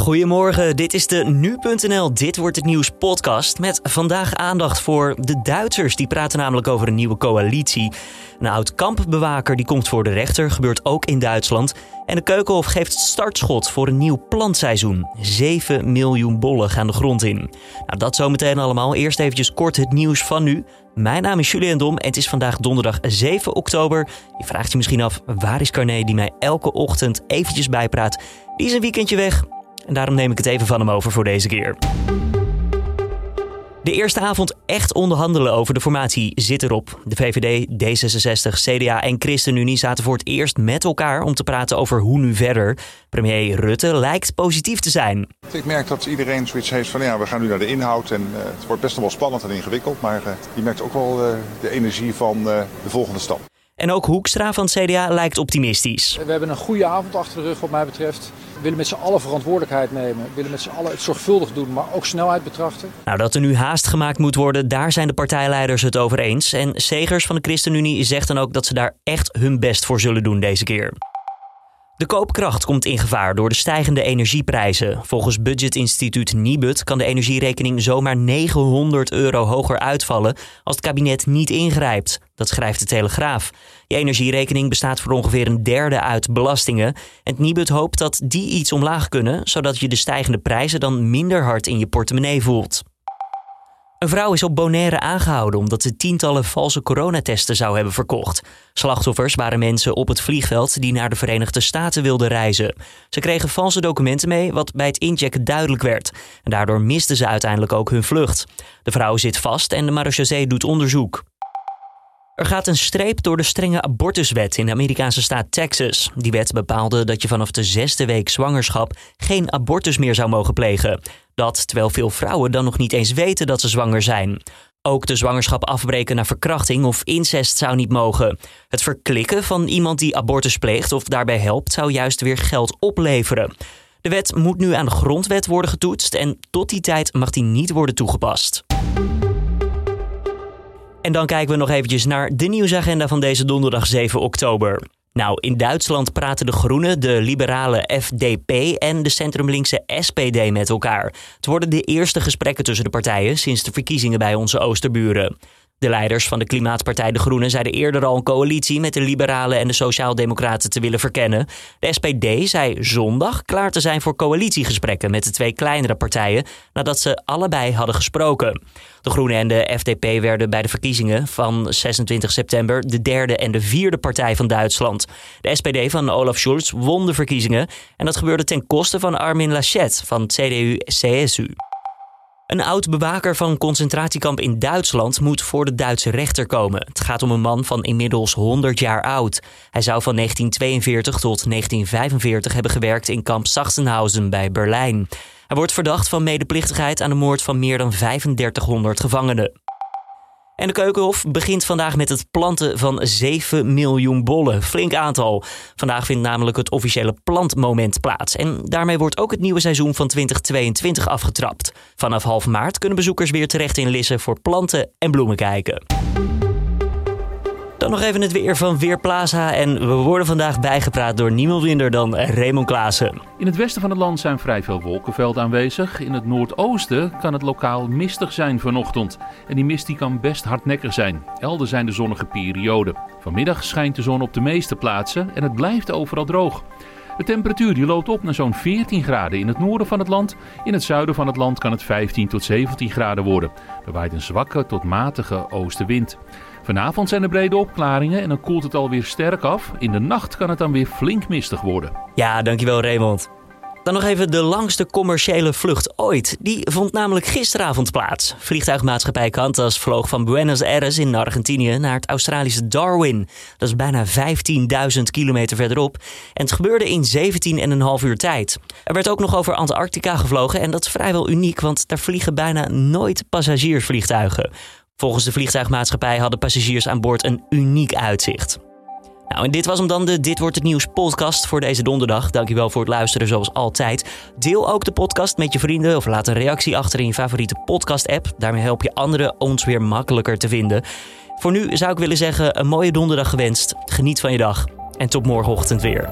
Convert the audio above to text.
Goedemorgen, dit is de Nu.nl Dit Wordt Het Nieuws podcast met vandaag aandacht voor de Duitsers. Die praten namelijk over een nieuwe coalitie. Een oud kampbewaker die komt voor de rechter, gebeurt ook in Duitsland. En de Keukenhof geeft startschot voor een nieuw plantseizoen. 7 miljoen bollen gaan de grond in. Nou, dat zometeen allemaal. Eerst eventjes kort het nieuws van nu. Mijn naam is Julian Dom en het is vandaag donderdag 7 oktober. Je vraagt je misschien af, waar is Carné die mij elke ochtend eventjes bijpraat? Die is een weekendje weg. En daarom neem ik het even van hem over voor deze keer. De eerste avond echt onderhandelen over de formatie zit erop. De VVD, D66, CDA en ChristenUnie zaten voor het eerst met elkaar om te praten over hoe nu verder. Premier Rutte lijkt positief te zijn. Ik merk dat iedereen zoiets heeft van ja, we gaan nu naar de inhoud en uh, het wordt best wel spannend en ingewikkeld. Maar uh, je merkt ook wel uh, de energie van de volgende stap. En ook Hoekstra van het CDA lijkt optimistisch. We hebben een goede avond achter de rug wat mij betreft. Willen met z'n allen verantwoordelijkheid nemen. Willen met z'n allen het zorgvuldig doen, maar ook snelheid betrachten. Nou, dat er nu haast gemaakt moet worden, daar zijn de partijleiders het over eens. En Segers van de ChristenUnie zegt dan ook dat ze daar echt hun best voor zullen doen deze keer. De koopkracht komt in gevaar door de stijgende energieprijzen. Volgens budgetinstituut Nibud kan de energierekening zomaar 900 euro hoger uitvallen als het kabinet niet ingrijpt. Dat schrijft de Telegraaf. Je energierekening bestaat voor ongeveer een derde uit belastingen. En Nibud hoopt dat die iets omlaag kunnen, zodat je de stijgende prijzen dan minder hard in je portemonnee voelt. Een vrouw is op Bonaire aangehouden omdat ze tientallen valse coronatesten zou hebben verkocht. Slachtoffers waren mensen op het vliegveld die naar de Verenigde Staten wilden reizen. Ze kregen valse documenten mee, wat bij het inchecken duidelijk werd. En daardoor misten ze uiteindelijk ook hun vlucht. De vrouw zit vast en de marechaussee doet onderzoek. Er gaat een streep door de strenge abortuswet in de Amerikaanse staat Texas. Die wet bepaalde dat je vanaf de zesde week zwangerschap geen abortus meer zou mogen plegen. Dat terwijl veel vrouwen dan nog niet eens weten dat ze zwanger zijn. Ook de zwangerschap afbreken naar verkrachting of incest zou niet mogen. Het verklikken van iemand die abortus pleegt of daarbij helpt zou juist weer geld opleveren. De wet moet nu aan de grondwet worden getoetst en tot die tijd mag die niet worden toegepast. En dan kijken we nog eventjes naar de nieuwsagenda van deze donderdag 7 oktober. Nou, in Duitsland praten de Groenen, de liberale FDP en de centrumlinkse SPD met elkaar. Het worden de eerste gesprekken tussen de partijen sinds de verkiezingen bij onze oosterburen. De leiders van de Klimaatpartij De Groenen zeiden eerder al een coalitie met de Liberalen en de Sociaaldemocraten te willen verkennen. De SPD zei zondag klaar te zijn voor coalitiegesprekken met de twee kleinere partijen nadat ze allebei hadden gesproken. De Groenen en de FDP werden bij de verkiezingen van 26 september de derde en de vierde partij van Duitsland. De SPD van Olaf Scholz won de verkiezingen en dat gebeurde ten koste van Armin Laschet van CDU-CSU. Een oud bewaker van een concentratiekamp in Duitsland moet voor de Duitse rechter komen. Het gaat om een man van inmiddels 100 jaar oud. Hij zou van 1942 tot 1945 hebben gewerkt in kamp Sachsenhausen bij Berlijn. Hij wordt verdacht van medeplichtigheid aan de moord van meer dan 3500 gevangenen. En de Keukenhof begint vandaag met het planten van 7 miljoen bollen. Flink aantal. Vandaag vindt namelijk het officiële plantmoment plaats. En daarmee wordt ook het nieuwe seizoen van 2022 afgetrapt. Vanaf half maart kunnen bezoekers weer terecht in Lisse voor planten en bloemen kijken. Dan nog even het weer van Weerplaza. En we worden vandaag bijgepraat door niemand minder dan Raymond Klaassen. In het westen van het land zijn vrij veel wolkenvelden aanwezig. In het noordoosten kan het lokaal mistig zijn vanochtend. En die mist die kan best hardnekkig zijn. Elders zijn de zonnige perioden. Vanmiddag schijnt de zon op de meeste plaatsen en het blijft overal droog. De temperatuur die loopt op naar zo'n 14 graden in het noorden van het land. In het zuiden van het land kan het 15 tot 17 graden worden. Er waait een zwakke tot matige oostenwind. Vanavond zijn er brede opklaringen en dan koelt het alweer sterk af. In de nacht kan het dan weer flink mistig worden. Ja, dankjewel Raymond. Dan nog even de langste commerciële vlucht ooit. Die vond namelijk gisteravond plaats. Vliegtuigmaatschappij Qantas vloog van Buenos Aires in Argentinië naar het Australische Darwin. Dat is bijna 15.000 kilometer verderop. En het gebeurde in 17,5 uur tijd. Er werd ook nog over Antarctica gevlogen en dat is vrijwel uniek, want daar vliegen bijna nooit passagiersvliegtuigen. Volgens de vliegtuigmaatschappij hadden passagiers aan boord een uniek uitzicht. Nou, en dit was hem dan de Dit Wordt Het Nieuws podcast voor deze donderdag. Dankjewel voor het luisteren zoals altijd. Deel ook de podcast met je vrienden of laat een reactie achter in je favoriete podcast app. Daarmee help je anderen ons weer makkelijker te vinden. Voor nu zou ik willen zeggen een mooie donderdag gewenst. Geniet van je dag en tot morgenochtend weer.